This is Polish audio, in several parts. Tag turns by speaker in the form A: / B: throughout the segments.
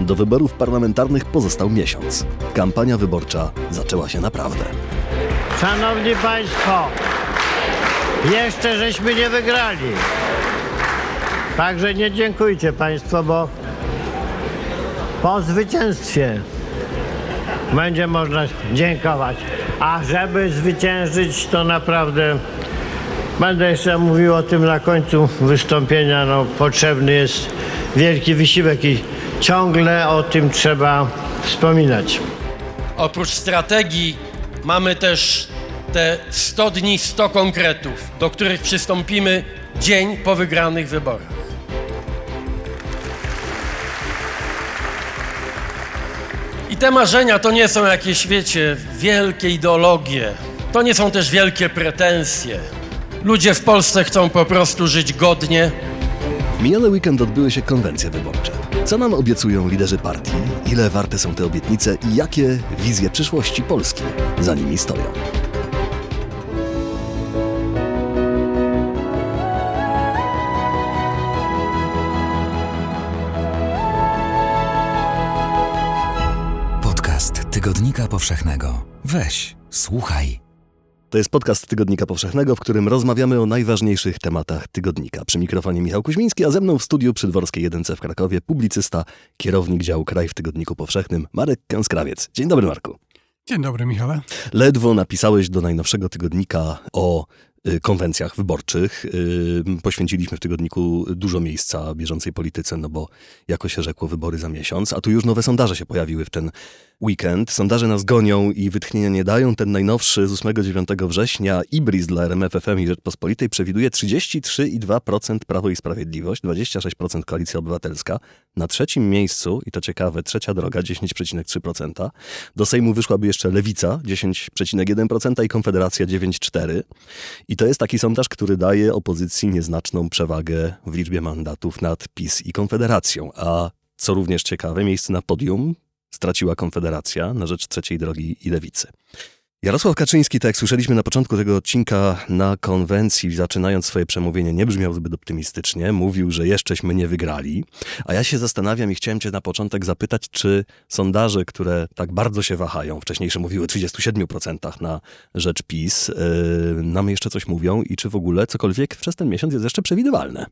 A: Do wyborów parlamentarnych pozostał miesiąc. Kampania wyborcza zaczęła się naprawdę.
B: Szanowni Państwo, jeszcze żeśmy nie wygrali. Także nie dziękujcie Państwo, bo po zwycięstwie będzie można dziękować. A żeby zwyciężyć, to naprawdę będę jeszcze mówił o tym na końcu wystąpienia. No, potrzebny jest wielki wysiłek i ciągle o tym trzeba wspominać.
C: Oprócz strategii mamy też te 100 dni, 100 konkretów, do których przystąpimy dzień po wygranych wyborach. I te marzenia to nie są jakieś, wiecie, wielkie ideologie. To nie są też wielkie pretensje. Ludzie w Polsce chcą po prostu żyć godnie.
A: Miniony weekend odbyły się konwencje wyborcze. Co nam obiecują liderzy partii? Ile warte są te obietnice i jakie wizje przyszłości Polski za nimi stoją?
D: Podcast Tygodnika Powszechnego. Weź, słuchaj.
A: To jest podcast Tygodnika Powszechnego, w którym rozmawiamy o najważniejszych tematach tygodnika. Przy mikrofonie Michał Kuźmiński, a ze mną w studiu przy Dworskiej 1 w Krakowie publicysta, kierownik działu Kraj w Tygodniku Powszechnym, Marek Kęskrawiec. Dzień dobry, Marku.
E: Dzień dobry, Michale.
A: Ledwo napisałeś do najnowszego tygodnika o y, konwencjach wyborczych. Y, Poświęciliśmy w tygodniku dużo miejsca bieżącej polityce, no bo jako się rzekło, wybory za miesiąc, a tu już nowe sondaże się pojawiły w ten weekend. Sondaże nas gonią i wytchnienia nie dają. Ten najnowszy z 8-9 września Ibris dla RMFFM i Rzeczpospolitej przewiduje 33,2% Prawo i Sprawiedliwość, 26% Koalicja Obywatelska. Na trzecim miejscu, i to ciekawe, trzecia droga 10,3%. Do Sejmu wyszłaby jeszcze Lewica 10,1% i Konfederacja 9,4%. I to jest taki sondaż, który daje opozycji nieznaczną przewagę w liczbie mandatów nad PiS i Konfederacją. A co również ciekawe, miejsce na podium straciła Konfederacja na rzecz trzeciej drogi i lewicy. Jarosław Kaczyński, tak jak słyszeliśmy na początku tego odcinka na konwencji, zaczynając swoje przemówienie, nie brzmiał zbyt optymistycznie. Mówił, że jeszcześmy nie wygrali. A ja się zastanawiam i chciałem cię na początek zapytać, czy sondaże, które tak bardzo się wahają, wcześniejsze mówiły 37% na rzecz PiS, yy, nam jeszcze coś mówią i czy w ogóle cokolwiek przez ten miesiąc jest jeszcze przewidywalne?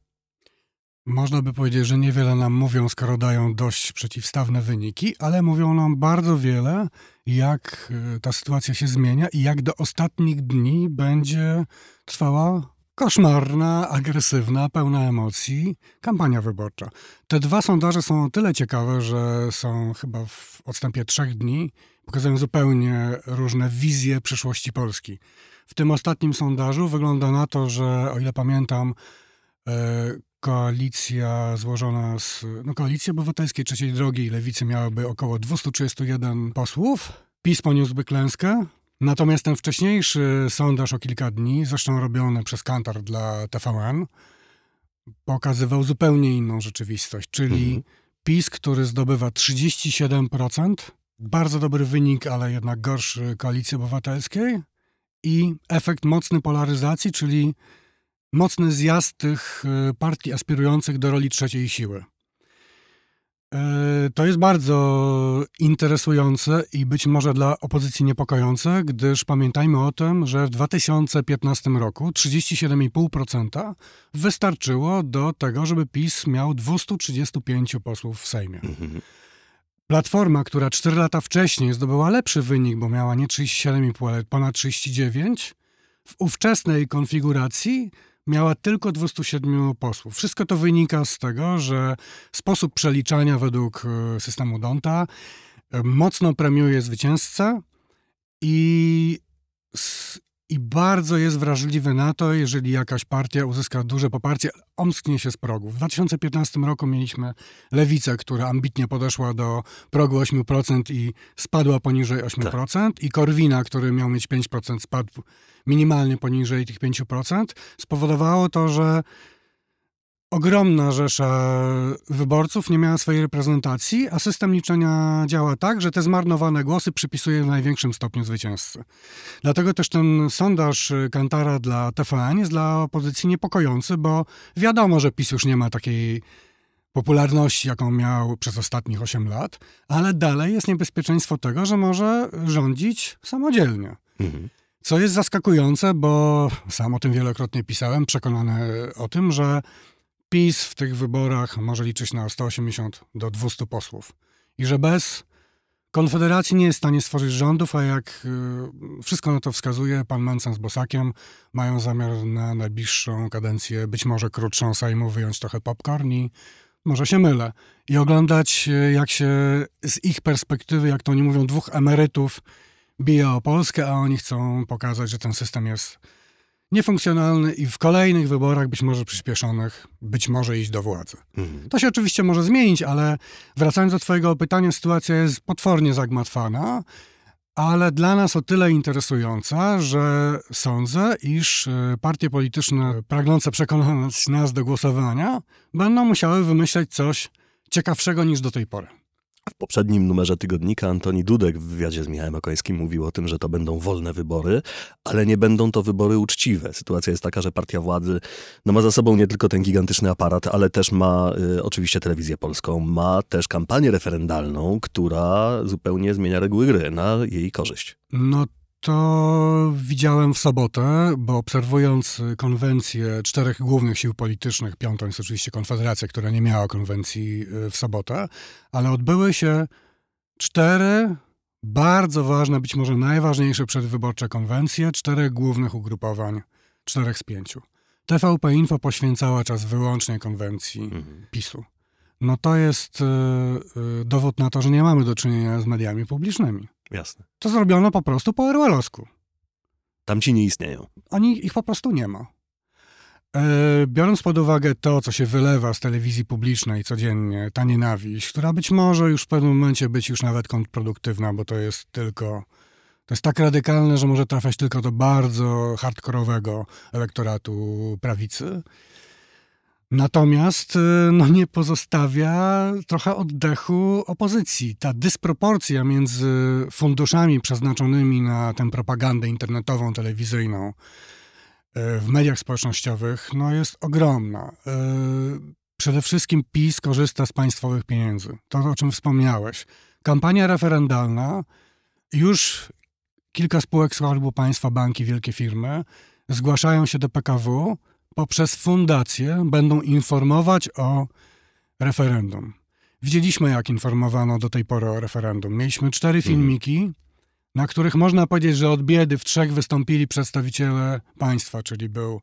E: Można by powiedzieć, że niewiele nam mówią, skoro dają dość przeciwstawne wyniki, ale mówią nam bardzo wiele, jak y, ta sytuacja się zmienia i jak do ostatnich dni będzie trwała koszmarna, agresywna, pełna emocji kampania wyborcza. Te dwa sondaże są o tyle ciekawe, że są chyba w odstępie trzech dni, pokazują zupełnie różne wizje przyszłości Polski. W tym ostatnim sondażu wygląda na to, że o ile pamiętam, e, koalicja złożona z no, Koalicji Obywatelskiej Trzeciej Drogi i Lewicy miałaby około 231 posłów. PiS poniósłby klęskę. Natomiast ten wcześniejszy sondaż o kilka dni, zresztą robiony przez Kantar dla TVN, pokazywał zupełnie inną rzeczywistość, czyli
A: Mhm.
E: PiS, który zdobywa 37%, bardzo dobry wynik, ale jednak gorszy Koalicji Obywatelskiej i efekt mocnej polaryzacji, czyli mocny zjazd tych y, partii aspirujących do roli trzeciej siły. E, To jest bardzo interesujące i być może dla opozycji niepokojące, gdyż pamiętajmy o tym, że w 2015 roku 37,5% wystarczyło do tego, żeby PiS miał 235 posłów w Sejmie. Platforma, która 4 lata wcześniej zdobyła lepszy wynik, bo miała nie 37,5, ale ponad 39, w ówczesnej konfiguracji miała tylko 207 posłów. Wszystko to wynika z tego, że sposób przeliczania według e, systemu Donta e, mocno premiuje zwycięzcę i, i bardzo jest wrażliwy na to, jeżeli jakaś partia uzyska duże poparcie, omsknie się z progu. W 2015 roku mieliśmy lewicę, która ambitnie podeszła do progu 8% i spadła poniżej 8%, i Korwina, który miał mieć 5%, spadł minimalnie poniżej tych 5%, spowodowało to, że ogromna rzesza wyborców nie miała swojej reprezentacji, a system liczenia działa tak, że te zmarnowane głosy przypisuje w największym stopniu zwycięzcy. Dlatego też ten sondaż Kantara dla TVN jest dla opozycji niepokojący, bo wiadomo, że PiS już nie ma takiej popularności, jaką miał przez ostatnich 8 lat, ale dalej jest niebezpieczeństwo tego, że może rządzić samodzielnie.
A: Mhm.
E: Co jest zaskakujące, bo sam o tym wielokrotnie pisałem, przekonany o tym, że PiS w tych wyborach może liczyć na 180 do 200 posłów. I że bez Konfederacji nie jest w stanie stworzyć rządów, a jak y, wszystko na to wskazuje, pan Mencen z Bosakiem mają zamiar na najbliższą kadencję, być może krótszą Sejmu, wyjąć trochę popcorn i może się mylę. I oglądać, y, jak się z ich perspektywy, jak to oni mówią, dwóch emerytów bije o Polskę, a oni chcą pokazać, że ten system jest niefunkcjonalny i w kolejnych wyborach, być może przyspieszonych, być może iść do władzy.
A: Mhm.
E: To się oczywiście może zmienić, ale wracając do Twojego pytania, sytuacja jest potwornie zagmatwana, ale dla nas o tyle interesująca, że sądzę, iż e, partie polityczne pragnące przekonać nas do głosowania będą musiały wymyśleć coś ciekawszego niż do tej pory.
A: W poprzednim numerze tygodnika Antoni Dudek w wywiadzie z Michałem Okońskim mówił o tym, że to będą wolne wybory, ale nie będą to wybory uczciwe. Sytuacja jest taka, że partia władzy no, ma za sobą nie tylko ten gigantyczny aparat, ale też ma y, oczywiście telewizję polską, ma też kampanię referendalną, która zupełnie zmienia reguły gry na jej korzyść.
E: No to widziałem w sobotę, bo obserwując konwencję czterech głównych sił politycznych, piątą jest oczywiście Konfederacja, która nie miała konwencji y, w sobotę, ale odbyły się cztery bardzo ważne, być może najważniejsze przedwyborcze konwencje czterech głównych ugrupowań, czterech z pięciu. TVP Info poświęcała czas wyłącznie konwencji
A: Mhm.
E: PiSu. No to jest y, y, dowód na to, że nie mamy do czynienia z mediami publicznymi.
A: Jasne.
E: To zrobiono po prostu po orwellowsku.
A: Tamci nie istnieją.
E: Oni ich po prostu nie ma. E, biorąc pod uwagę to, co się wylewa z telewizji publicznej codziennie, ta nienawiść, która być może już w pewnym momencie być już nawet kontrproduktywna, bo to jest tylko, to jest tak radykalne, że może trafiać tylko do bardzo hardkorowego elektoratu prawicy. Natomiast y, no, nie pozostawia trochę oddechu opozycji. Ta dysproporcja między funduszami przeznaczonymi na tę propagandę internetową, telewizyjną y, w mediach społecznościowych no, jest ogromna. Y, Przede wszystkim PiS korzysta z państwowych pieniędzy. To, o czym wspomniałeś. Kampania referendalna, już kilka spółek Skarbu Państwa, banki, wielkie firmy zgłaszają się do PKW, poprzez fundację będą informować o referendum. Widzieliśmy, jak informowano do tej pory o referendum. Mieliśmy cztery filmiki, na których można powiedzieć, że od biedy w trzech wystąpili przedstawiciele państwa, czyli był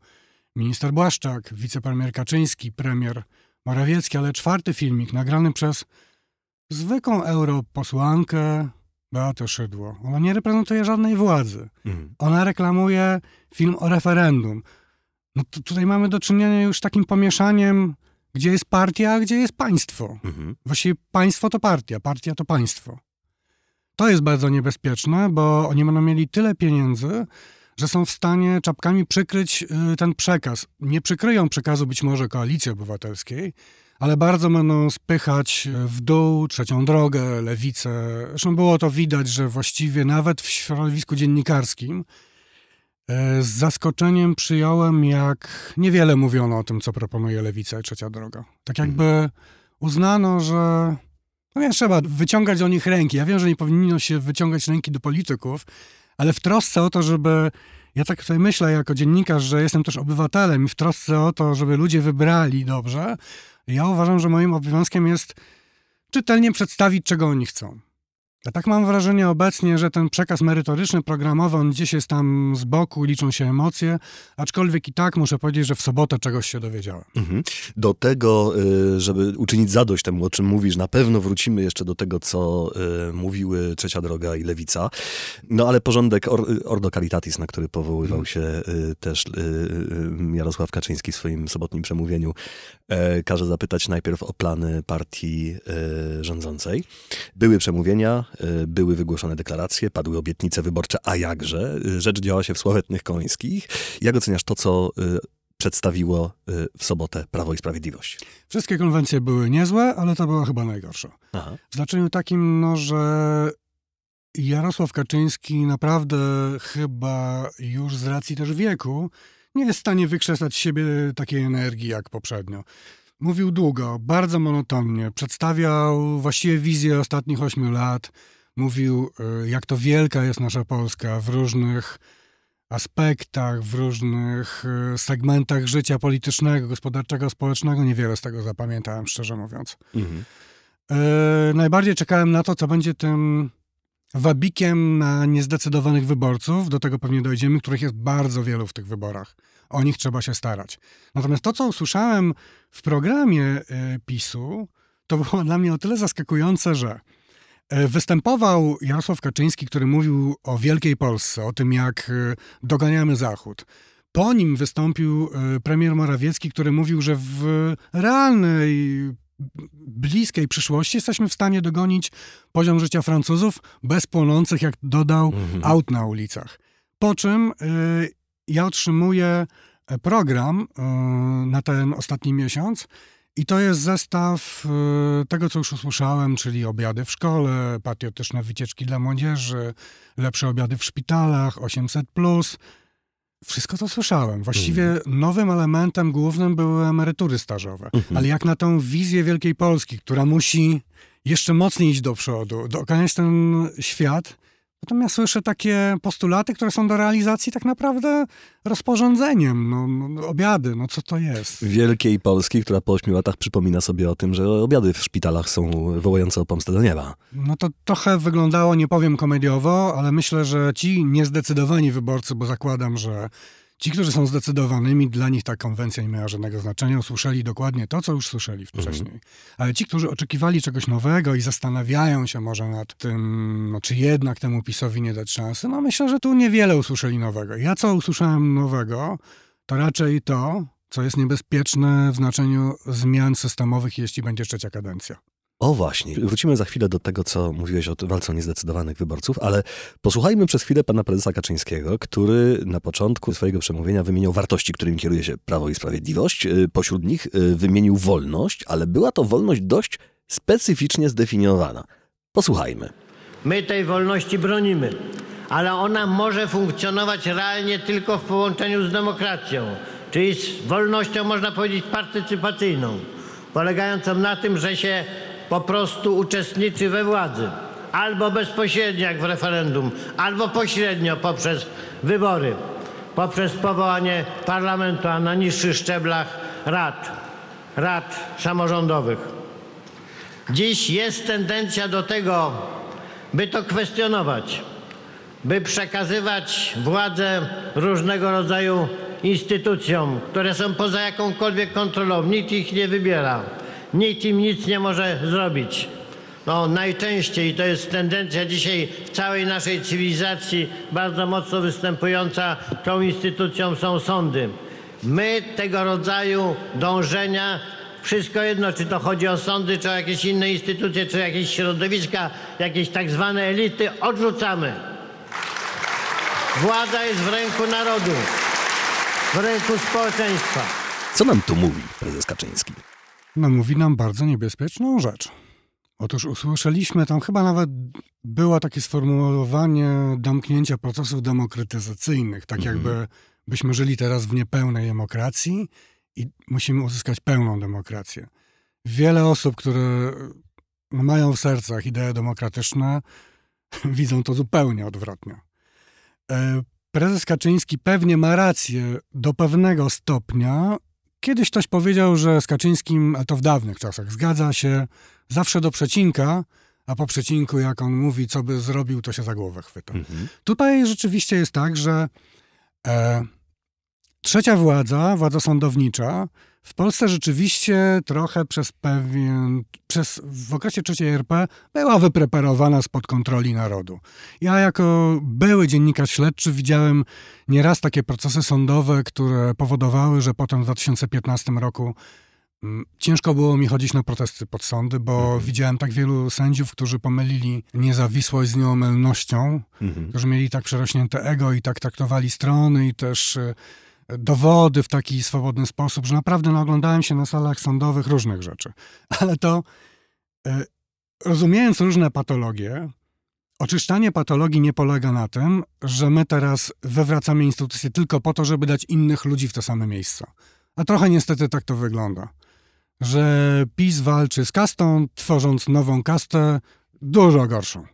E: minister Błaszczak, wicepremier Kaczyński, premier Morawiecki, ale czwarty filmik nagrany przez zwykłą europosłankę Beatę Szydło. Ona nie reprezentuje żadnej władzy.
A: Mhm.
E: Ona reklamuje film o referendum. No tutaj mamy do czynienia już z takim pomieszaniem, gdzie jest partia, a gdzie jest państwo.
A: Mhm.
E: Właściwie państwo to partia, partia to państwo. To jest bardzo niebezpieczne, bo oni będą mieli tyle pieniędzy, że są w stanie czapkami przykryć y, ten przekaz. Nie przykryją przekazu być może koalicji obywatelskiej, ale bardzo będą spychać y, w dół trzecią drogę, lewicę. Zresztą było to widać, że właściwie nawet w środowisku dziennikarskim z zaskoczeniem przyjąłem, jak niewiele mówiono o tym, co proponuje lewica i trzecia droga. Tak jakby uznano, że no nie trzeba wyciągać do nich ręki. Ja wiem, że nie powinno się wyciągać ręki do polityków, ale w trosce o to, żeby. Ja tak sobie myślę jako dziennikarz, że jestem też obywatelem i w trosce o to, żeby ludzie wybrali dobrze, ja uważam, że moim obowiązkiem jest czytelnie przedstawić, czego oni chcą. Ja tak mam wrażenie obecnie, że ten przekaz merytoryczny, programowy, on gdzieś jest tam z boku, liczą się emocje, aczkolwiek i tak muszę powiedzieć, że w sobotę czegoś się dowiedziałem.
A: Mhm. Do tego, y, żeby uczynić zadość temu, o czym mówisz, na pewno wrócimy jeszcze do tego, co y, mówiły Trzecia Droga i Lewica. No ale porządek Or Ordo Caritatis, na który powoływał się y, też Jarosław Kaczyński w swoim sobotnim przemówieniu, e, każe zapytać najpierw o plany partii y, rządzącej. Były przemówienia, były wygłoszone deklaracje, padły obietnice wyborcze, a jakże? Y, Rzecz działa się w sławetnych końskich. Jak oceniasz to, co y, przedstawiło w sobotę Prawo i Sprawiedliwość.
E: Wszystkie konwencje były niezłe, ale to była chyba najgorsza.
A: Aha.
E: W znaczeniu takim, no, że Jarosław Kaczyński naprawdę chyba już z racji też wieku nie jest w stanie wykrzesać z siebie takiej energii jak poprzednio. Mówił długo, bardzo monotonnie, przedstawiał właściwie wizję ostatnich ośmiu lat. Mówił, y, jak to wielka jest nasza Polska w różnych aspektach, w różnych y, segmentach życia politycznego, gospodarczego, społecznego. Niewiele z tego zapamiętałem, szczerze mówiąc.
A: Mhm.
E: E, najbardziej czekałem na to, co będzie tym wabikiem na niezdecydowanych wyborców. Do tego pewnie dojdziemy, których jest bardzo wielu w tych wyborach. O nich trzeba się starać. Natomiast to, co usłyszałem w programie e, PiSu, to było dla mnie o tyle zaskakujące, że e, występował Jarosław Kaczyński, który mówił o Wielkiej Polsce, o tym, jak e, doganiamy Zachód. Po nim wystąpił premier Morawiecki, który mówił, że w realnej bliskiej przyszłości jesteśmy w stanie dogonić poziom życia Francuzów bez płonących, jak dodał,
A: Mhm.
E: aut na ulicach. Po czym y, ja otrzymuję e, program y, na ten ostatni miesiąc i to jest zestaw y, tego, co już usłyszałem, czyli obiady w szkole, patriotyczne wycieczki dla młodzieży, lepsze obiady w szpitalach, 800+. Wszystko to słyszałem. Właściwie nowym elementem głównym były emerytury stażowe.
A: Mhm.
E: Ale jak na tą wizję Wielkiej Polski, która musi jeszcze mocniej iść do przodu, doganiać ten świat, ja słyszę takie postulaty, które są do realizacji tak naprawdę rozporządzeniem. No, no, obiady, no co to jest?
A: Wielkiej Polski, która po ośmiu latach przypomina sobie o tym, że obiady w szpitalach są wołające o pomstę do nieba.
E: No to trochę wyglądało, nie powiem komediowo, ale myślę, że ci niezdecydowani wyborcy, bo zakładam, że ci, którzy są zdecydowanymi, dla nich ta konwencja nie miała żadnego znaczenia, usłyszeli dokładnie to, co już słyszeli wcześniej. Ale ci, którzy oczekiwali czegoś nowego i zastanawiają się może nad tym, no, czy jednak temu PiSowi nie dać szansy, no myślę, że tu niewiele usłyszeli nowego. Ja co usłyszałem nowego, to raczej to, co jest niebezpieczne w znaczeniu zmian systemowych, jeśli będzie trzecia kadencja.
A: O właśnie, wrócimy za chwilę do tego, co mówiłeś o walce o niezdecydowanych wyborców, ale posłuchajmy przez chwilę pana prezesa Kaczyńskiego, który na początku swojego przemówienia wymieniał wartości, którymi kieruje się Prawo i Sprawiedliwość. Y, Pośród nich y, wymienił wolność, ale była to wolność dość specyficznie zdefiniowana. Posłuchajmy.
B: My tej wolności bronimy, ale ona może funkcjonować realnie tylko w połączeniu z demokracją, czyli z wolnością, można powiedzieć, partycypacyjną, polegającą na tym, że się po prostu uczestniczy we władzy. Albo bezpośrednio, jak w referendum, albo pośrednio poprzez wybory, poprzez powołanie parlamentu, a na niższych szczeblach rad, rad samorządowych. Dziś jest tendencja do tego, by to kwestionować, by przekazywać władzę różnego rodzaju instytucjom, które są poza jakąkolwiek kontrolą. Nikt ich nie wybiera, nikt im nic nie może zrobić. No, najczęściej to jest tendencja dzisiaj w całej naszej cywilizacji bardzo mocno występująca. Tą instytucją są sądy. My tego rodzaju dążenia, wszystko jedno, czy to chodzi o sądy, czy o jakieś inne instytucje, czy jakieś środowiska, jakieś tak zwane elity, odrzucamy. Władza jest w ręku narodu, w ręku społeczeństwa.
A: Co nam tu mówi prezes Kaczyński?
E: No, mówi nam bardzo niebezpieczną rzecz. Otóż usłyszeliśmy, tam chyba nawet było takie sformułowanie domknięcia procesów demokratyzacyjnych, tak jakby byśmy żyli teraz w niepełnej demokracji i musimy uzyskać pełną demokrację. Wiele osób, które mają w sercach idee demokratyczne, widzą to zupełnie odwrotnie. E, Prezes Kaczyński pewnie ma rację do pewnego stopnia. Kiedyś ktoś powiedział, że z Kaczyńskim, ale to w dawnych czasach, zgadza się zawsze do przecinka, a po przecinku, jak on mówi, co by zrobił, to się za głowę chwyta. Tutaj rzeczywiście jest tak, że e, trzecia władza, władza sądownicza, w Polsce rzeczywiście trochę przez pewien, przez, w okresie trzeciej RP była wypreparowana spod kontroli narodu. Ja jako były dziennikarz śledczy widziałem nieraz takie procesy sądowe, które powodowały, że potem w 2015 roku mm, ciężko było mi chodzić na protesty pod sądy, bo widziałem tak wielu sędziów, którzy pomylili niezawisłość z nieomylnością,
A: Mhm.
E: którzy mieli tak przerośnięte ego i tak traktowali strony i też e, dowody w taki swobodny sposób, że naprawdę no, oglądałem się na salach sądowych różnych rzeczy. Ale to e, rozumiejąc różne patologie, oczyszczanie patologii nie polega na tym, że my teraz wywracamy instytucje tylko po to, żeby dać innych ludzi w te same miejsca. A trochę niestety tak to wygląda. że PiS walczy z kastą, tworząc nową kastę, dużo gorszą.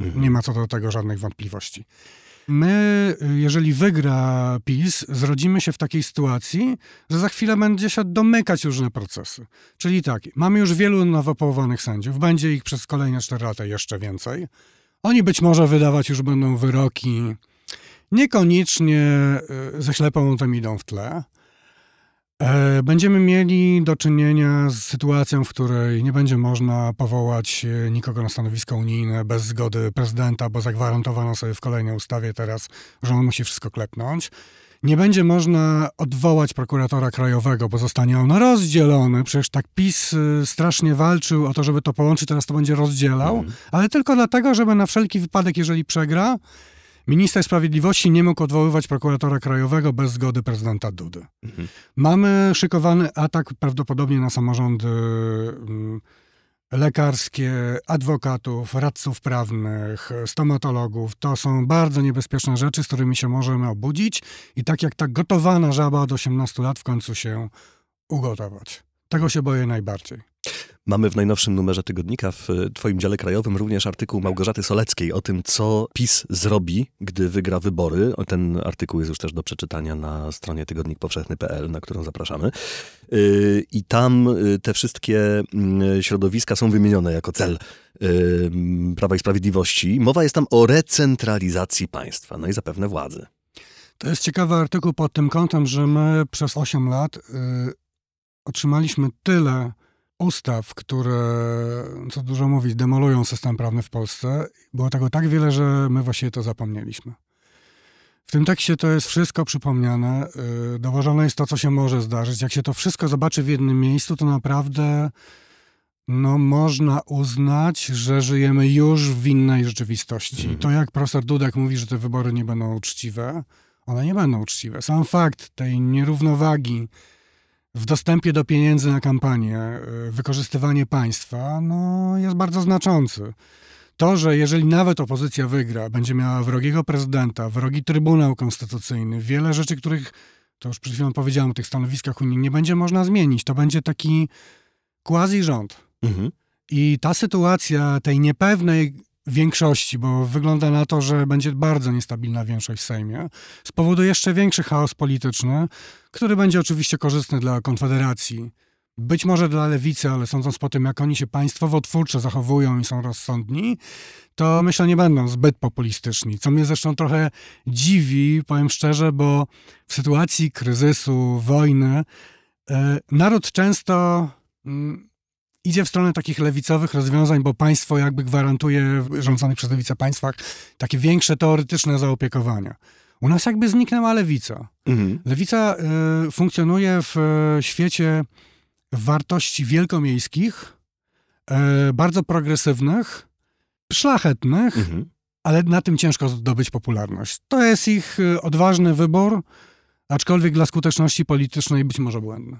A: Mhm.
E: Nie ma co do tego żadnych wątpliwości. My, jeżeli wygra PiS, zrodzimy się w takiej sytuacji, że za chwilę będzie się domykać różne procesy. Czyli tak, mamy już wielu nowo powołanych sędziów, będzie ich przez kolejne 4 lata jeszcze więcej. Oni być może wydawać już będą wyroki niekoniecznie y, ze ślepą tam idą w tle. E, Będziemy mieli do czynienia z sytuacją, w której nie będzie można powołać e, nikogo na stanowisko unijne bez zgody prezydenta, bo zagwarantowano sobie w kolejnej ustawie teraz, że on musi wszystko klepnąć. Nie będzie można odwołać prokuratora krajowego, bo zostanie on rozdzielony. Przecież tak PiS y, strasznie walczył o to, żeby to połączyć, teraz to będzie rozdzielał, ale tylko dlatego, żeby na wszelki wypadek, jeżeli przegra, minister sprawiedliwości nie mógł odwoływać prokuratora krajowego bez zgody prezydenta Dudy. Mamy szykowany atak prawdopodobnie na samorządy mm, lekarskie, adwokatów, radców prawnych, stomatologów. To są bardzo niebezpieczne rzeczy, z którymi się możemy obudzić i tak jak ta gotowana żaba od 18 lat w końcu się ugotować. Tego się boję najbardziej.
A: Mamy w najnowszym numerze tygodnika w e, Twoim dziale krajowym również artykuł Małgorzaty Soleckiej o tym, co PiS zrobi, gdy wygra wybory. Ten artykuł jest już też do przeczytania na stronie tygodnikpowszechny.pl, na którą zapraszamy. Yy, I tam y, te wszystkie mm, środowiska są wymienione jako cel Prawa i Sprawiedliwości. Mowa jest tam o recentralizacji państwa, no i zapewne władzy.
E: To jest ciekawy artykuł pod tym kątem, że my przez 8 lat y, otrzymaliśmy tyle ustaw, które, co dużo mówić, demolują system prawny w Polsce. Było tego tak wiele, że my właściwie to zapomnieliśmy. W tym tekście to jest wszystko przypomniane. y, Dowożone jest to, co się może zdarzyć. Jak się to wszystko zobaczy w jednym miejscu, to naprawdę no, można uznać, że żyjemy już w innej rzeczywistości. To jak profesor Dudek mówi, że te wybory nie będą uczciwe, one nie będą uczciwe. Sam fakt tej nierównowagi w dostępie do pieniędzy na kampanię, y, wykorzystywanie państwa, no, jest bardzo znaczący. To, że jeżeli nawet opozycja wygra, będzie miała wrogiego prezydenta, wrogi Trybunał Konstytucyjny, wiele rzeczy, których, to już przed chwilą powiedziałem o tych stanowiskach Unii, nie będzie można zmienić. To będzie taki quasi rząd.
A: Mhm.
E: I ta sytuacja tej niepewnej większości, bo wygląda na to, że będzie bardzo niestabilna większość w Sejmie, spowoduje jeszcze większy chaos polityczny, który będzie oczywiście korzystny dla Konfederacji. Być może dla lewicy, ale sądząc po tym, jak oni się państwowo twórczo zachowują i są rozsądni, to myślę, nie będą zbyt populistyczni. Co mnie zresztą trochę dziwi, powiem szczerze, bo w sytuacji kryzysu, wojny, e, naród często mm, idzie w stronę takich lewicowych rozwiązań, bo państwo jakby gwarantuje w rządzonych przez lewicę państwach takie większe teoretyczne zaopiekowania. U nas jakby zniknęła lewica.
A: Mhm.
E: Lewica y, funkcjonuje w y, świecie wartości wielkomiejskich, y, bardzo progresywnych, szlachetnych,
A: Mhm.
E: ale na tym ciężko zdobyć popularność. To jest ich y, odważny wybór, aczkolwiek dla skuteczności politycznej być może błędny.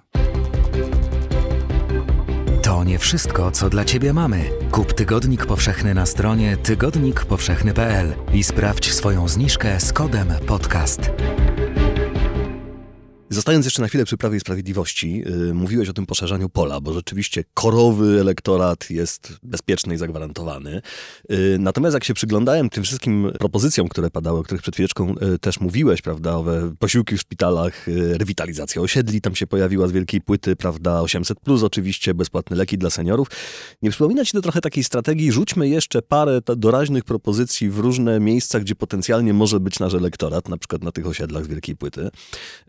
D: To nie wszystko, co dla Ciebie mamy. Kup Tygodnik Powszechny na stronie tygodnikpowszechny.pl i sprawdź swoją zniżkę z kodem podcast.
A: Zostając jeszcze na chwilę przy Prawie i Sprawiedliwości, yy, mówiłeś o tym poszerzaniu pola, bo rzeczywiście korowy elektorat jest bezpieczny i zagwarantowany. Yy, natomiast jak się przyglądałem tym wszystkim propozycjom, które padały, o których przed chwileczką yy, też mówiłeś, prawda, owe posiłki w szpitalach, yy, rewitalizacja osiedli, tam się pojawiła z wielkiej płyty, prawda, 800 plus oczywiście, bezpłatne leki dla seniorów. Nie przypomina ci to trochę takiej strategii, rzućmy jeszcze parę doraźnych propozycji w różne miejsca, gdzie potencjalnie może być nasz elektorat, na przykład na tych osiedlach z wielkiej płyty,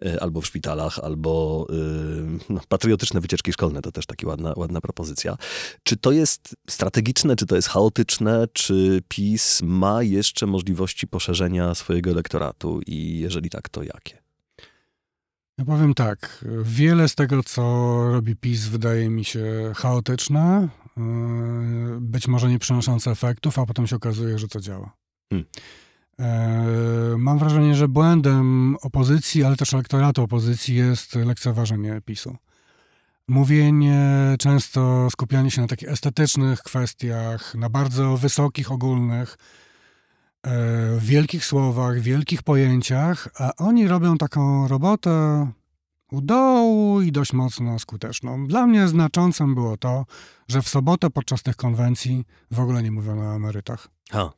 A: yy, albo w szpitalach, albo yy, no, patriotyczne wycieczki szkolne, to też taka ładna, ładna propozycja. Czy to jest strategiczne, czy to jest chaotyczne, czy PiS ma jeszcze możliwości poszerzenia swojego elektoratu i jeżeli tak, to jakie?
E: Ja powiem tak, wiele z tego, co robi PiS, wydaje mi się chaotyczne, yy, być może nie przynoszące efektów, a potem się okazuje, że to działa.
A: Hmm.
E: Yy, Mam wrażenie, że błędem opozycji, ale też elektoratu opozycji jest lekceważenie PiSu. Mówienie, często skupianie się na takich estetycznych kwestiach, na bardzo wysokich, ogólnych, e, wielkich słowach, wielkich pojęciach, a oni robią taką robotę u dołu i dość mocno skuteczną. Dla mnie znaczącym było to, że w sobotę podczas tych konwencji w ogóle nie mówiono o emerytach.
A: Ha.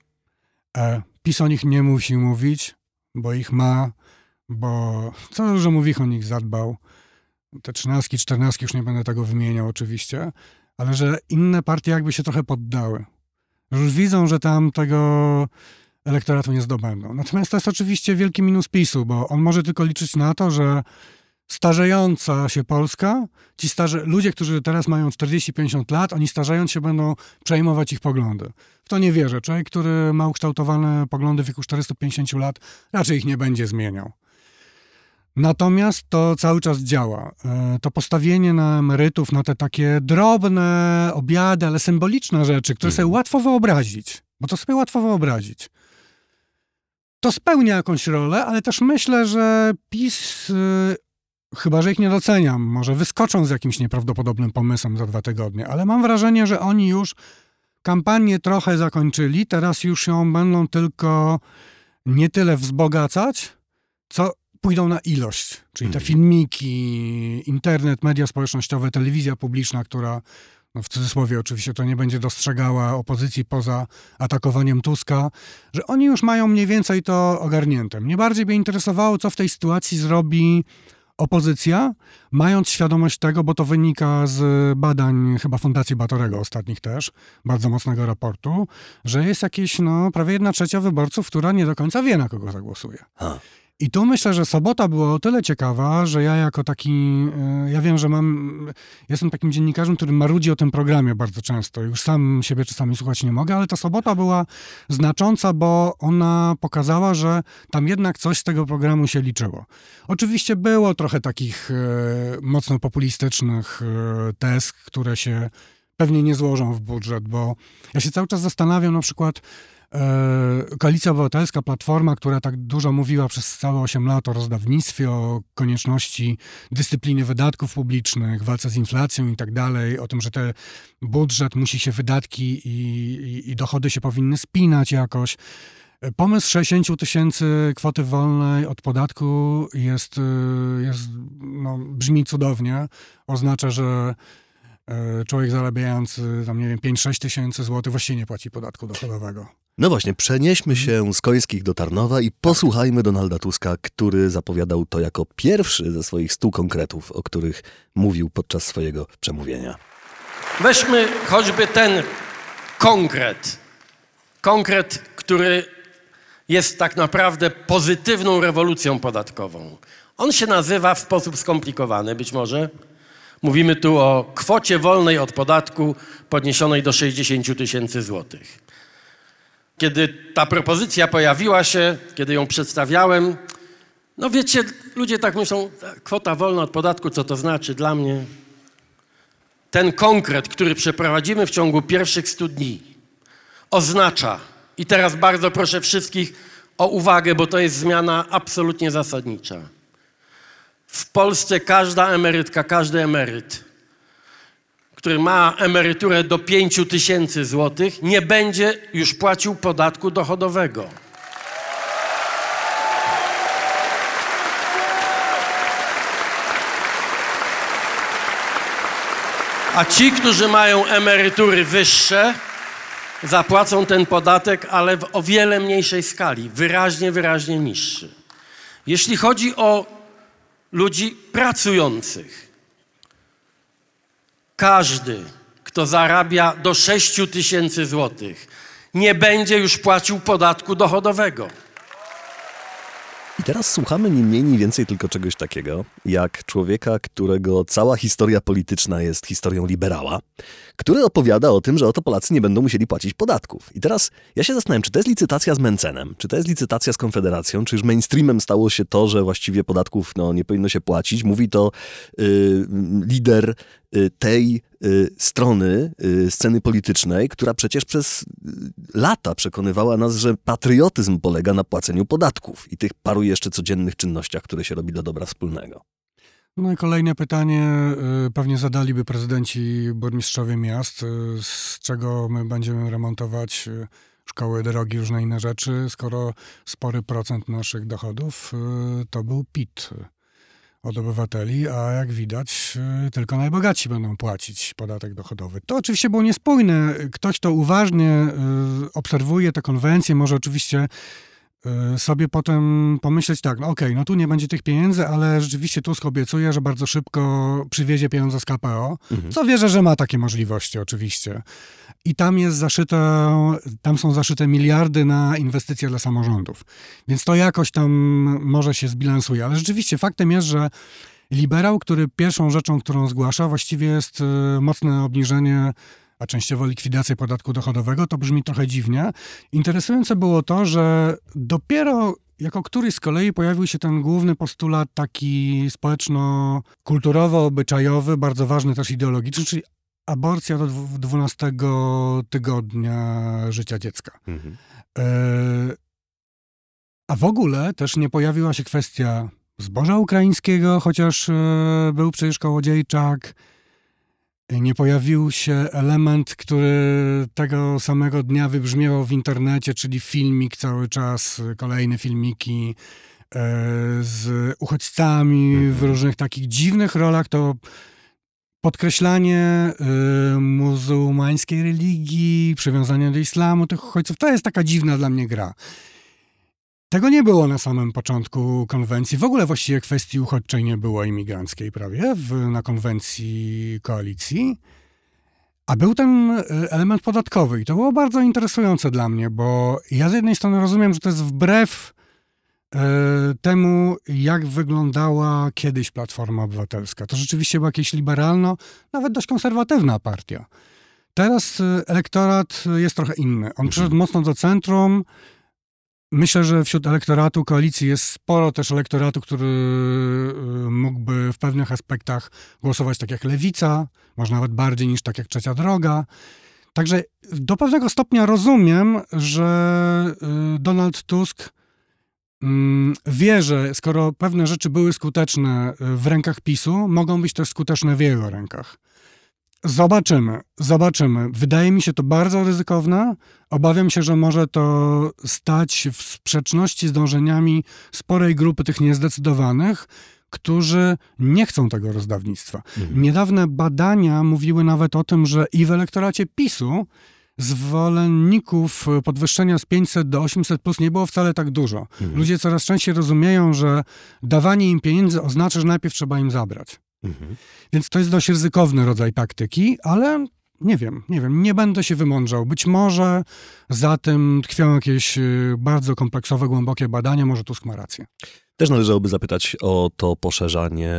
E: E, PiS o nich nie musi mówić, bo ich ma, bo co dużo mówi, o nich zadbał. Te trzynastki, czternastki, już nie będę tego wymieniał oczywiście, ale że inne partie jakby się trochę poddały. Że już widzą, że tam tego elektoratu nie zdobędą. Natomiast to jest oczywiście wielki minus PiSu, bo on może tylko liczyć na to, że starzejąca się Polska, ci starzy, ludzie, którzy teraz mają 40-50 lat, oni starzejąc się będą przejmować ich poglądy. W to nie wierzę. Człowiek, który ma ukształtowane poglądy w wieku 450 lat, raczej ich nie będzie zmieniał. Natomiast to cały czas działa. E, To postawienie na emerytów, na te takie drobne obiady, ale symboliczne rzeczy, które sobie łatwo wyobrazić, bo to sobie łatwo wyobrazić. To spełnia jakąś rolę, ale też myślę, że PiS, y, chyba że ich nie doceniam, może wyskoczą z jakimś nieprawdopodobnym pomysłem za dwa tygodnie, ale mam wrażenie, że oni już kampanię trochę zakończyli, teraz już ją będą tylko nie tyle wzbogacać, co pójdą na ilość, czyli te
A: Mhm.
E: filmiki, internet, media społecznościowe, telewizja publiczna, która no w cudzysłowie oczywiście to nie będzie dostrzegała opozycji poza atakowaniem Tuska, że oni już mają mniej więcej to ogarnięte. Mnie bardziej by interesowało, co w tej sytuacji zrobi opozycja, mając świadomość tego, bo to wynika z badań chyba Fundacji Batorego ostatnich też, bardzo mocnego raportu, że jest jakieś no, prawie jedna trzecia wyborców, która nie do końca wie, na kogo zagłosuje.
A: Ha.
E: I tu myślę, że sobota była o tyle ciekawa, że ja jako taki, e, ja wiem, że mam, jestem takim dziennikarzem, który marudzi o tym programie bardzo często. Już sam siebie czasami słuchać nie mogę, ale ta sobota była znacząca, bo ona pokazała, że tam jednak coś z tego programu się liczyło. Oczywiście było trochę takich e, mocno populistycznych e, tez, które się pewnie nie złożą w budżet, bo ja się cały czas zastanawiam na przykład, Koalicja Obywatelska, Platforma, która tak dużo mówiła przez całe 8 lat o rozdawnictwie, o konieczności dyscypliny wydatków publicznych, walce z inflacją i tak dalej, o tym, że te budżet musi się wydatki i, i, i dochody się powinny spinać jakoś. E, Pomysł 60 tysięcy kwoty wolnej od podatku jest, y, jest no, brzmi cudownie. Oznacza, że e, człowiek zarabiający tam, nie wiem, 5-6 tysięcy złotych właściwie nie płaci podatku dochodowego.
A: No właśnie, przenieśmy się z Końskich do Tarnowa i posłuchajmy Donalda Tuska, który zapowiadał to jako pierwszy ze swoich stu konkretów, o których mówił podczas swojego przemówienia.
C: Weźmy choćby ten konkret. Konkret, który jest tak naprawdę pozytywną rewolucją podatkową. On się nazywa w sposób skomplikowany, być może. Mówimy tu o kwocie wolnej od podatku podniesionej do 60 tysięcy złotych. Kiedy ta propozycja pojawiła się, kiedy ją przedstawiałem, no wiecie, ludzie tak myślą, kwota wolna od podatku, co to znaczy dla mnie? ten konkret, który przeprowadzimy w ciągu pierwszych 100 dni, oznacza, i teraz bardzo proszę wszystkich o uwagę, bo to jest zmiana absolutnie zasadnicza. W Polsce każda emerytka, każdy emeryt, który ma emeryturę do 5 tysięcy złotych, nie będzie już płacił podatku dochodowego. A ci, którzy mają emerytury wyższe, zapłacą ten podatek, ale w o wiele mniejszej skali, wyraźnie, wyraźnie niższy. Jeśli chodzi o ludzi pracujących, każdy, kto zarabia do 6 tysięcy złotych, nie będzie już płacił podatku dochodowego.
A: I teraz słuchamy ni mniej, ni więcej tylko czegoś takiego, jak człowieka, którego cała historia polityczna jest historią liberała, który opowiada o tym, że oto Polacy nie będą musieli płacić podatków. I teraz ja się zastanawiam, czy to jest licytacja z Mencenem, czy to jest licytacja z Konfederacją, czy już mainstreamem stało się to, że właściwie podatków no, nie powinno się płacić. Mówi to y, lider y, tej y, strony y, sceny politycznej, która przecież przez lata przekonywała nas, że patriotyzm polega na płaceniu podatków i tych paru jeszcze codziennych czynnościach, które się robi dla dobra wspólnego.
E: No i kolejne pytanie y, pewnie zadaliby prezydenci, burmistrzowie miast, y, z czego my będziemy remontować y, szkoły, drogi, różne inne rzeczy, skoro spory procent naszych dochodów to był PIT. od obywateli, a jak widać, tylko najbogatsi będą płacić podatek dochodowy. To oczywiście było niespójne. Ktoś, kto uważnie obserwuje te konwencje, może oczywiście sobie potem pomyśleć tak, no okej, no tu nie będzie tych pieniędzy, ale rzeczywiście Tusk obiecuje, że bardzo szybko przywiezie pieniądze z KPO, co wierzę, że ma takie możliwości oczywiście. I tam jest zaszyte, tam są zaszyte miliardy na inwestycje dla samorządów. Więc to jakoś tam może się zbilansuje. Ale rzeczywiście faktem jest, że liberał, który pierwszą rzeczą, którą zgłasza, właściwie jest y, mocne obniżenie, a częściowo likwidacja podatku dochodowego. To brzmi trochę dziwnie. Interesujące było to, że dopiero jako któryś z kolei pojawił się ten główny postulat taki społeczno-kulturowo-obyczajowy, bardzo ważny też ideologiczny, czyli aborcja do dwu- 12 tygodnia życia dziecka.
A: Mhm.
E: E, A w ogóle też nie pojawiła się kwestia zboża ukraińskiego, chociaż e, był przecież Kołodziejczak. Nie pojawił się element, który tego samego dnia wybrzmiewał w internecie, czyli filmik cały czas, kolejne filmiki e, z uchodźcami w różnych takich dziwnych rolach. To podkreślanie y, muzułmańskiej religii, przywiązanie do islamu tych uchodźców, to jest taka dziwna dla mnie gra. Tego nie było na samym początku konwencji. W ogóle właściwie kwestii uchodźczej nie było imigranckiej prawie w, na konwencji koalicji. A był ten y, element podatkowy i to było bardzo interesujące dla mnie, bo ja z jednej strony rozumiem, że to jest wbrew e, temu, jak wyglądała kiedyś Platforma Obywatelska. To rzeczywiście była jakaś liberalno, nawet dość konserwatywna partia. Teraz e, elektorat jest trochę inny. On przyszedł mocno do centrum. Myślę, że wśród elektoratu koalicji jest sporo też elektoratu, który e, mógłby w pewnych aspektach głosować tak jak lewica, może nawet bardziej niż tak jak trzecia droga. Także do pewnego stopnia rozumiem, że y, Donald Tusk mm, wie, że skoro pewne rzeczy były skuteczne y, w rękach PiSu, mogą być też skuteczne w jego rękach. Zobaczymy, zobaczymy. Wydaje mi się to bardzo ryzykowne. Obawiam się, że może to stać w sprzeczności z dążeniami sporej grupy tych niezdecydowanych, którzy nie chcą tego rozdawnictwa. Niedawne badania mówiły nawet o tym, że i w elektoracie PiSu zwolenników podwyższenia z 500 do 800 plus nie było wcale tak dużo. Ludzie coraz częściej rozumieją, że dawanie im pieniędzy oznacza, że najpierw trzeba im zabrać.
A: Mhm.
E: Więc to jest dość ryzykowny rodzaj taktyki, ale nie wiem, nie wiem, nie będę się wymądrzał. Być może za tym tkwią jakieś y, bardzo kompleksowe, głębokie badania, może Tusk ma rację.
A: Też należałoby zapytać o to poszerzanie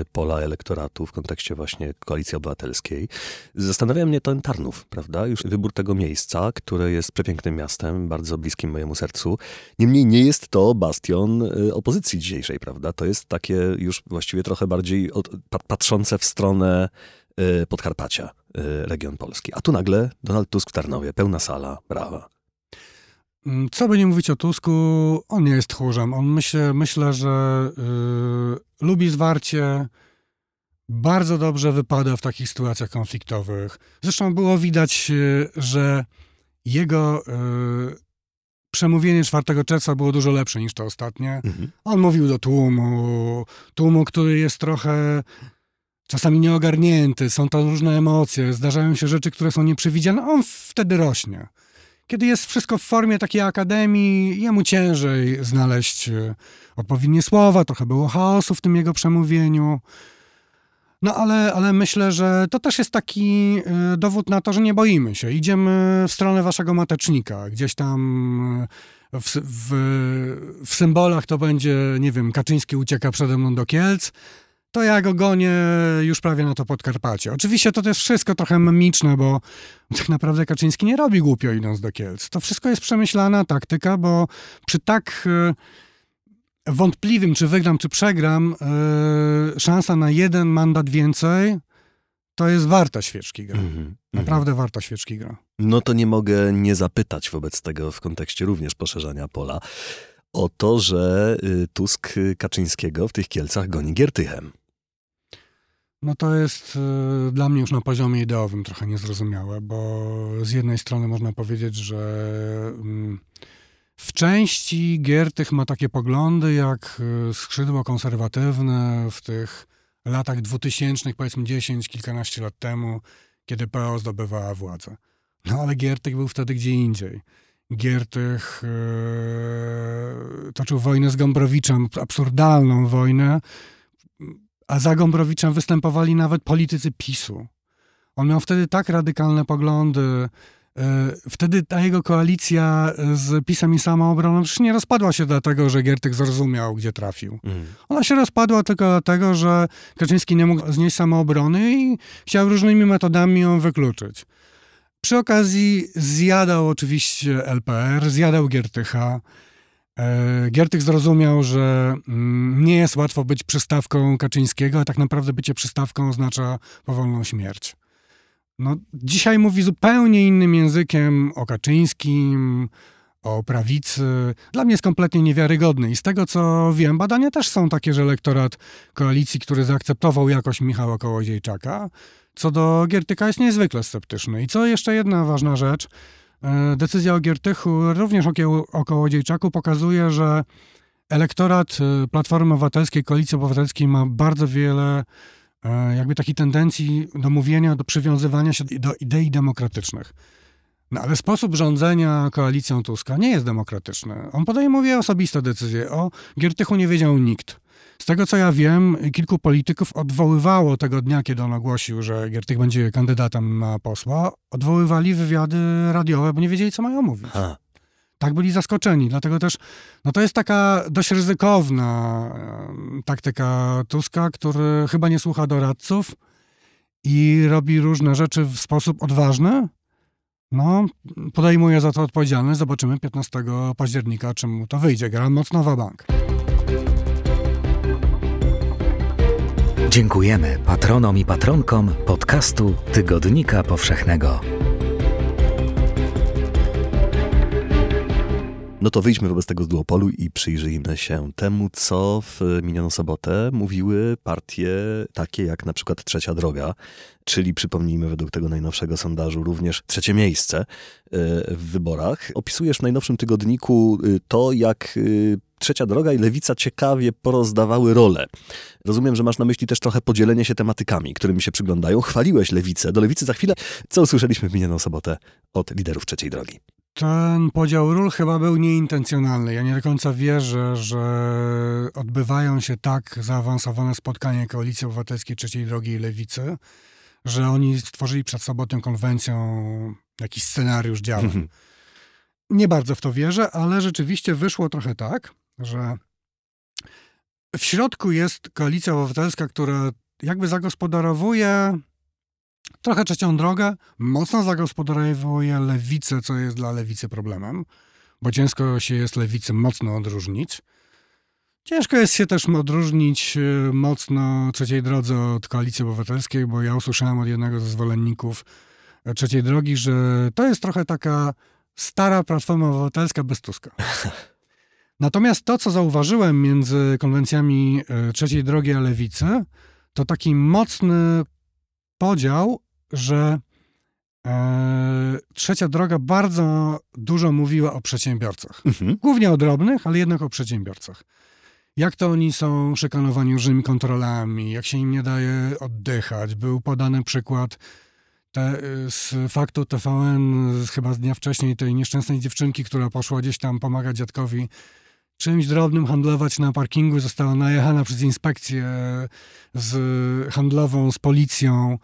A: y, pola elektoratu w kontekście właśnie Koalicji Obywatelskiej. Zastanawia mnie ten Tarnów, prawda? Już wybór tego miejsca, które jest przepięknym miastem, bardzo bliskim mojemu sercu. Niemniej nie jest to bastion y, opozycji dzisiejszej, prawda? To jest takie już właściwie trochę bardziej od, pa- patrzące w stronę y, Podkarpacia, region Polski. A tu nagle Donald Tusk w Tarnowie, pełna sala, brawa.
E: Mm, Co by nie mówić o Tusku, on nie jest tchórzem. On myślę, myślę że y, lubi zwarcie, bardzo dobrze wypada w takich sytuacjach konfliktowych. Zresztą było widać, y, że jego y, przemówienie 4 czerwca było dużo lepsze niż to ostatnie.
A: Mhm.
E: On mówił do tłumu, tłumu, który jest trochę czasami nieogarnięty, są to różne emocje, zdarzają się rzeczy, które są nieprzewidziane, on wtedy rośnie. Kiedy jest wszystko w formie takiej akademii, jemu ciężej znaleźć e, odpowiednie słowa, trochę było chaosu w tym jego przemówieniu. No ale, ale myślę, że to też jest taki e, dowód na to, że nie boimy się. Idziemy w stronę waszego matecznika. Gdzieś tam e, w, w, w symbolach to będzie, nie wiem, Kaczyński ucieka przede mną do Kielc, to ja go gonię już prawie na to Podkarpacie. Oczywiście to jest wszystko trochę memiczne, bo tak naprawdę Kaczyński nie robi głupio idąc do Kielc. To wszystko jest przemyślana taktyka, bo przy tak e, wątpliwym, czy wygram, czy przegram, e, szansa na jeden mandat więcej, to jest warta świeczki gra.
A: Mhm.
E: Naprawdę warta świeczki gra.
A: No to nie mogę nie zapytać wobec tego w kontekście również poszerzania pola o to, że y, Tusk Kaczyńskiego w tych Kielcach goni Giertychem.
E: No to jest y, dla mnie już na poziomie ideowym trochę niezrozumiałe, bo z jednej strony można powiedzieć, że mm, W części Giertych ma takie poglądy jak y, skrzydło konserwatywne w tych latach 2000, powiedzmy 10, kilkanaście lat temu, kiedy PO zdobywała władzę. No ale Giertych był wtedy gdzie indziej. Giertych yy, toczył wojnę z Gombrowiczem, absurdalną wojnę, a za Gombrowiczem występowali nawet politycy PiSu. On miał wtedy tak radykalne poglądy, yy, Wtedy ta jego koalicja z PiSem i samoobroną przecież nie rozpadła się dlatego, że Giertych zrozumiał, gdzie trafił.
A: Mm.
E: Ona się rozpadła tylko dlatego, że Kaczyński nie mógł znieść samoobrony i chciał różnymi metodami ją wykluczyć. Przy okazji zjadał oczywiście LPR, zjadał Giertycha. E, Giertych zrozumiał, że mm, nie jest łatwo być przystawką Kaczyńskiego, a tak naprawdę bycie przystawką oznacza powolną śmierć. No, dzisiaj mówi zupełnie innym językiem o Kaczyńskim, o prawicy. Dla mnie jest kompletnie niewiarygodny. I z tego co wiem, badania też są takie, że elektorat koalicji, który zaakceptował jakość Michała Kołodziejczaka, co do Giertyka jest niezwykle sceptyczny. I co jeszcze jedna ważna rzecz. E, Decyzja o Giertychu, również o, Kołodziejczaku pokazuje, że elektorat e, Platformy Obywatelskiej, Koalicji Obywatelskiej ma bardzo wiele e, jakby takich tendencji do mówienia, do przywiązywania się do idei demokratycznych. No ale sposób rządzenia koalicją Tuska nie jest demokratyczny. On podejmuje osobiste decyzje. O Giertychu nie wiedział nikt. Z tego co ja wiem, kilku polityków odwoływało tego dnia, kiedy on ogłosił, że Giertych będzie kandydatem na posła, odwoływali wywiady radiowe, bo nie wiedzieli, co mają mówić.
A: Ha.
E: Tak byli zaskoczeni. Dlatego też no to jest taka dość ryzykowna taktyka Tuska, który chyba nie słucha doradców i robi różne rzeczy w sposób odważny. No, podejmuje za to odpowiedzialność. Zobaczymy 15 października, czym mu to wyjdzie. Gra mocno w bank.
D: Dziękujemy patronom i patronkom podcastu Tygodnika Powszechnego.
A: No to wyjdźmy wobec tego z duopolu i przyjrzyjmy się temu, co w minioną sobotę mówiły partie takie jak na przykład Trzecia Droga, czyli przypomnijmy według tego najnowszego sondażu również trzecie miejsce e, w wyborach. Opisujesz w najnowszym tygodniku y, to, jak y, Trzecia Droga i Lewica ciekawie porozdawały role. Rozumiem, że masz na myśli też trochę podzielenie się tematykami, którym się przyglądają. Chwaliłeś Lewicę. Do Lewicy za chwilę. Co usłyszeliśmy w minioną sobotę od liderów Trzeciej Drogi?
E: Ten podział ról chyba był nieintencjonalny. Ja nie do końca wierzę, że odbywają się tak zaawansowane spotkania Koalicji Obywatelskiej Trzeciej Drogi i Lewicy, że oni stworzyli przed sobą tę konwencją jakiś scenariusz działań. Nie bardzo w to wierzę, ale rzeczywiście wyszło trochę tak, że w środku jest Koalicja Obywatelska, która jakby zagospodarowuje trochę trzecią drogę, mocno zagospodarowuje lewicę, co jest dla lewicy problemem, bo ciężko się jest lewicy mocno odróżnić. Ciężko jest się też odróżnić e, mocno trzeciej drodze od koalicji obywatelskiej, bo ja usłyszałem od jednego ze zwolenników e, trzeciej drogi, że to jest trochę taka stara platforma obywatelska bez Tuska. Natomiast to, co zauważyłem między konwencjami e, trzeciej drogi a lewicy, to taki mocny podział, że e, trzecia droga bardzo dużo mówiła o przedsiębiorcach.
A: Mhm.
E: Głównie o drobnych, ale jednak o przedsiębiorcach. Jak to oni są szykanowani różnymi kontrolami, jak się im nie daje oddychać. Był podany przykład te, y, z faktu TVN, z, chyba z dnia wcześniej, tej nieszczęsnej dziewczynki, która poszła gdzieś tam pomagać dziadkowi czymś drobnym handlować na parkingu, została najechana przez inspekcję z handlową, z policją.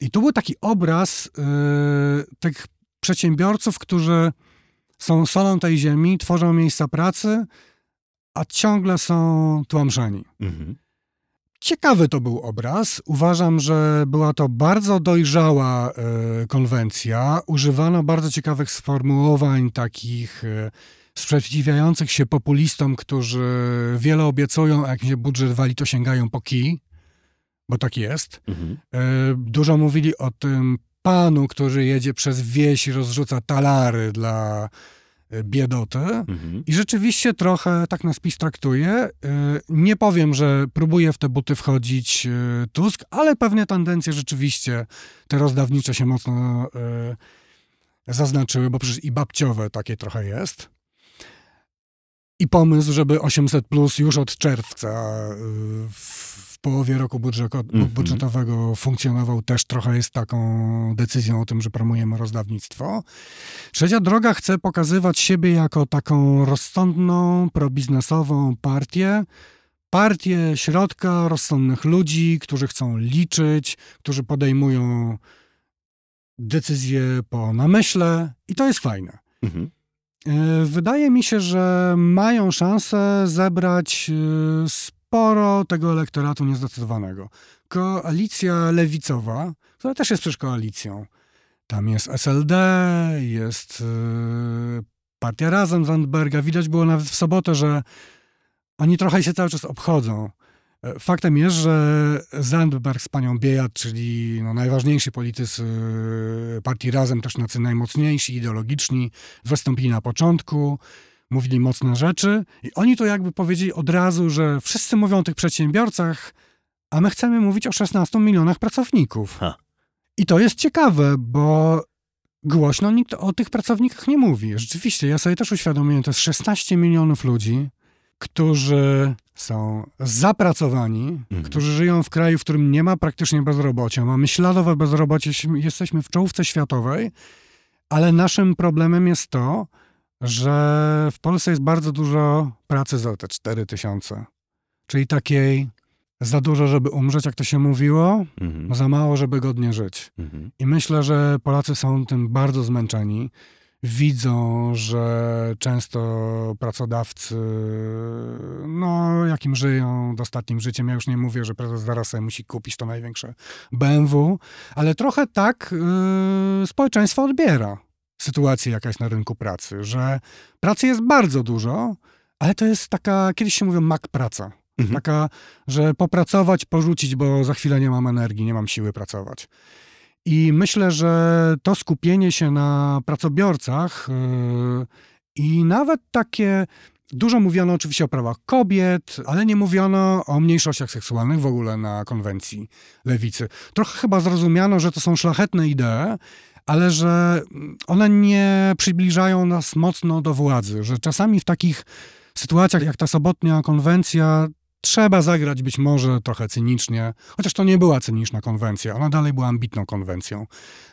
E: I tu był taki obraz y, tych przedsiębiorców, którzy są solą tej ziemi, tworzą miejsca pracy, a ciągle są tłamszeni.
A: Mhm.
E: Ciekawy to był obraz. Uważam, że była to bardzo dojrzała e, konwencja. Używano bardzo ciekawych sformułowań, takich e, sprzeciwiających się populistom, którzy wiele obiecują, a jak się budżet wali, to sięgają po kij, bo tak jest.
A: Mhm.
E: E, dużo mówili o tym panu, który jedzie przez wieś i rozrzuca talary dla e, biedoty.
A: Mhm.
E: I rzeczywiście trochę tak nas PiS traktuje. Y, Nie powiem, że próbuje w te buty wchodzić Tusk, ale pewne tendencje rzeczywiście te rozdawnicze się mocno zaznaczyły, bo przecież i babciowe takie trochę jest. I pomysł, żeby 800 plus już od czerwca y, w połowie roku
A: Mhm.
E: budżetowego funkcjonował, też trochę jest taką decyzją o tym, że promujemy rozdawnictwo. Trzecia droga chce pokazywać siebie jako taką rozsądną, probiznesową partię. Partię środka, rozsądnych ludzi, którzy chcą liczyć, którzy podejmują decyzje po namyśle i to jest fajne.
A: Mhm.
E: E, Wydaje mi się, że mają szansę zebrać e, sporo tego elektoratu niezdecydowanego. Koalicja lewicowa, która też jest przecież koalicją. Tam jest SLD, jest e, Partia Razem Zandberga. Widać było nawet w sobotę, że oni trochę się cały czas obchodzą. Faktem jest, że Zandberg z panią Biejat, czyli no, najważniejsi politycy e, partii Razem, też tacy najmocniejsi, ideologiczni, wystąpili na początku, mówili mocne rzeczy i oni to jakby powiedzieli od razu, że wszyscy mówią o tych przedsiębiorcach, a my chcemy mówić o 16 milionach pracowników.
A: Ha.
E: I to jest ciekawe, bo głośno nikt o tych pracownikach nie mówi. Rzeczywiście, ja sobie też uświadomiłem, to jest 16 milionów ludzi, którzy są zapracowani,
A: Mhm.
E: którzy żyją w kraju, w którym nie ma praktycznie bezrobocia, mamy śladowe bezrobocie, jesteśmy w czołówce światowej, ale naszym problemem jest to, że w Polsce jest bardzo dużo pracy za te 4 tysiące. Czyli takiej za dużo, żeby umrzeć, jak to się mówiło,
A: Mhm.
E: za mało, żeby godnie żyć.
A: Mhm.
E: I myślę, że Polacy są tym bardzo zmęczeni. Widzą, że często pracodawcy, no, jakim żyją dostatnim życiem. Ja już nie mówię, że prezes zaraz sobie musi kupić to największe BMW, ale trochę tak yy, społeczeństwo odbiera sytuację, jaka jest na rynku pracy, że pracy jest bardzo dużo, ale to jest taka, kiedyś się mówią mak praca.
A: Mhm.
E: Taka, że popracować, porzucić, bo za chwilę nie mam energii, nie mam siły pracować. I myślę, że to skupienie się na pracobiorcach yy, i nawet takie. Dużo mówiono oczywiście o prawach kobiet, ale nie mówiono o mniejszościach seksualnych w ogóle na konwencji lewicy. Trochę chyba zrozumiano, że to są szlachetne idee, ale że one nie przybliżają nas mocno do władzy, że czasami w takich sytuacjach jak ta sobotnia konwencja trzeba zagrać być może trochę cynicznie, chociaż to nie była cyniczna konwencja, ona dalej była ambitną konwencją,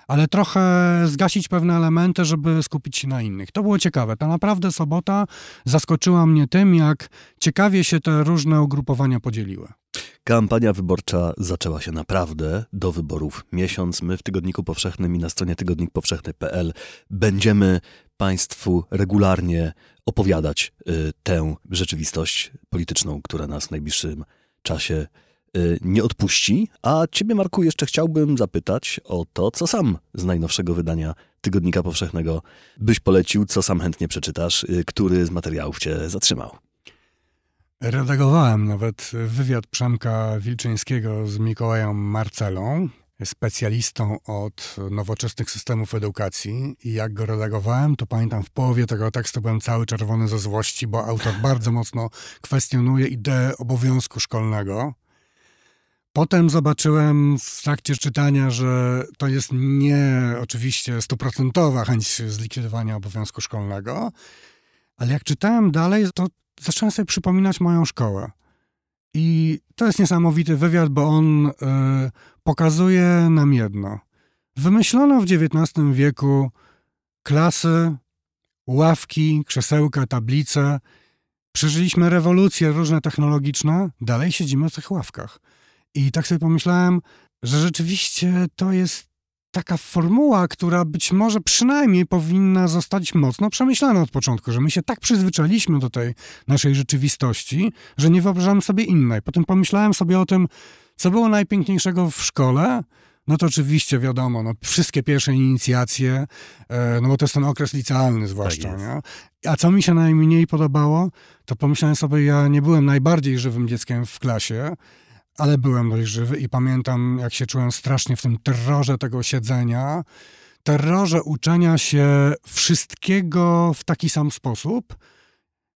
E: ale trochę zgasić pewne elementy, żeby skupić się na innych. To było ciekawe. Ta naprawdę sobota zaskoczyła mnie tym, jak ciekawie się te różne ugrupowania podzieliły.
A: Kampania wyborcza zaczęła się naprawdę do wyborów miesiąc. My w Tygodniku Powszechnym i na stronie tygodnikpowszechny.pl będziemy Państwu regularnie opowiadać y, tę rzeczywistość polityczną, która nas w najbliższym czasie y, nie odpuści. A Ciebie, Marku, jeszcze chciałbym zapytać o to, co sam z najnowszego wydania Tygodnika Powszechnego byś polecił, co sam chętnie przeczytasz, y, który z materiałów Cię zatrzymał.
E: Redagowałem nawet wywiad Przemka Wilczyńskiego z Mikołajem Marcelą, specjalistą od nowoczesnych systemów edukacji. I jak go redagowałem, to pamiętam w połowie tego tekstu byłem cały czerwony ze złości, bo autor bardzo mocno kwestionuje ideę obowiązku szkolnego. Potem zobaczyłem w trakcie czytania, że to jest nie oczywiście stuprocentowa chęć zlikwidowania obowiązku szkolnego, ale jak czytałem dalej, to zacząłem sobie przypominać moją szkołę. I to jest niesamowity wywiad, bo on y, pokazuje nam jedno. Wymyślono w XIX wieku klasy, ławki, krzesełka, tablice. Przeżyliśmy rewolucje różne technologiczne, dalej siedzimy w tych ławkach. I tak sobie pomyślałem, że rzeczywiście to jest taka formuła, która być może przynajmniej powinna zostać mocno przemyślana od początku, że my się tak przyzwyczailiśmy do tej naszej rzeczywistości, że nie wyobrażamy sobie innej. Potem pomyślałem sobie o tym, co było najpiękniejszego w szkole. No to oczywiście wiadomo, no, wszystkie pierwsze inicjacje, e, no bo to jest ten okres licealny zwłaszcza,
A: Tak
E: nie? A co mi się najmniej podobało, to pomyślałem sobie, ja nie byłem najbardziej żywym dzieckiem w klasie, ale byłem dość żywy i pamiętam, jak się czułem strasznie w tym terrorze tego siedzenia, terrorze uczenia się wszystkiego w taki sam sposób.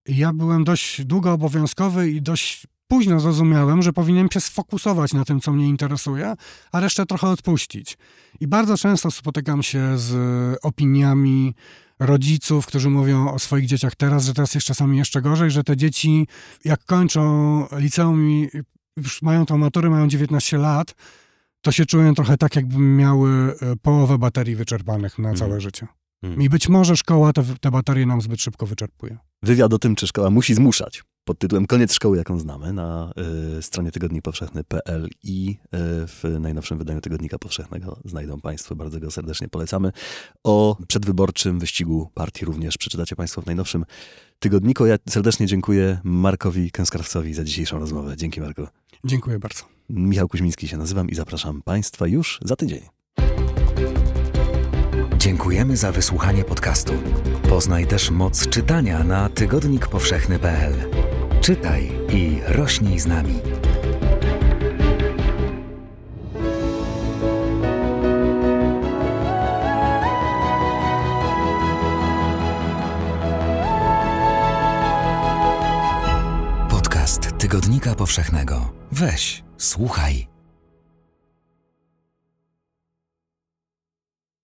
E: Ja byłem dość długo obowiązkowy i dość późno zrozumiałem, że powinienem się sfokusować na tym, co mnie interesuje, a resztę trochę odpuścić. I bardzo często spotykam się z opiniami rodziców, którzy mówią o swoich dzieciach teraz, że teraz jest czasami jeszcze gorzej, że te dzieci jak kończą liceum i już mają tą maturę, mają 19 lat, to się czują trochę tak, jakby miały e, połowę baterii wyczerpanych na całe życie.
A: Mhm.
E: I być może szkoła te, te baterie nam zbyt szybko wyczerpuje.
A: Wywiad o tym, czy szkoła musi zmuszać. Pod tytułem Koniec szkoły, jaką znamy, na y, stronie tygodnikpowszechny.pl i y, w najnowszym wydaniu Tygodnika Powszechnego znajdą Państwo. Bardzo go serdecznie polecamy. O przedwyborczym wyścigu partii również przeczytacie Państwo w najnowszym tygodniku. Ja serdecznie dziękuję Markowi Kęskrawcowi za dzisiejszą rozmowę. Dzięki Marko.
E: Dziękuję bardzo.
A: Michał Kuźmiński się nazywam i zapraszam Państwa już za tydzień.
D: Dziękujemy za wysłuchanie podcastu. Poznaj też moc czytania na tygodnikpowszechny.pl. Czytaj i rośnij z nami. Podcast Tygodnika Powszechnego. Weź, słuchaj.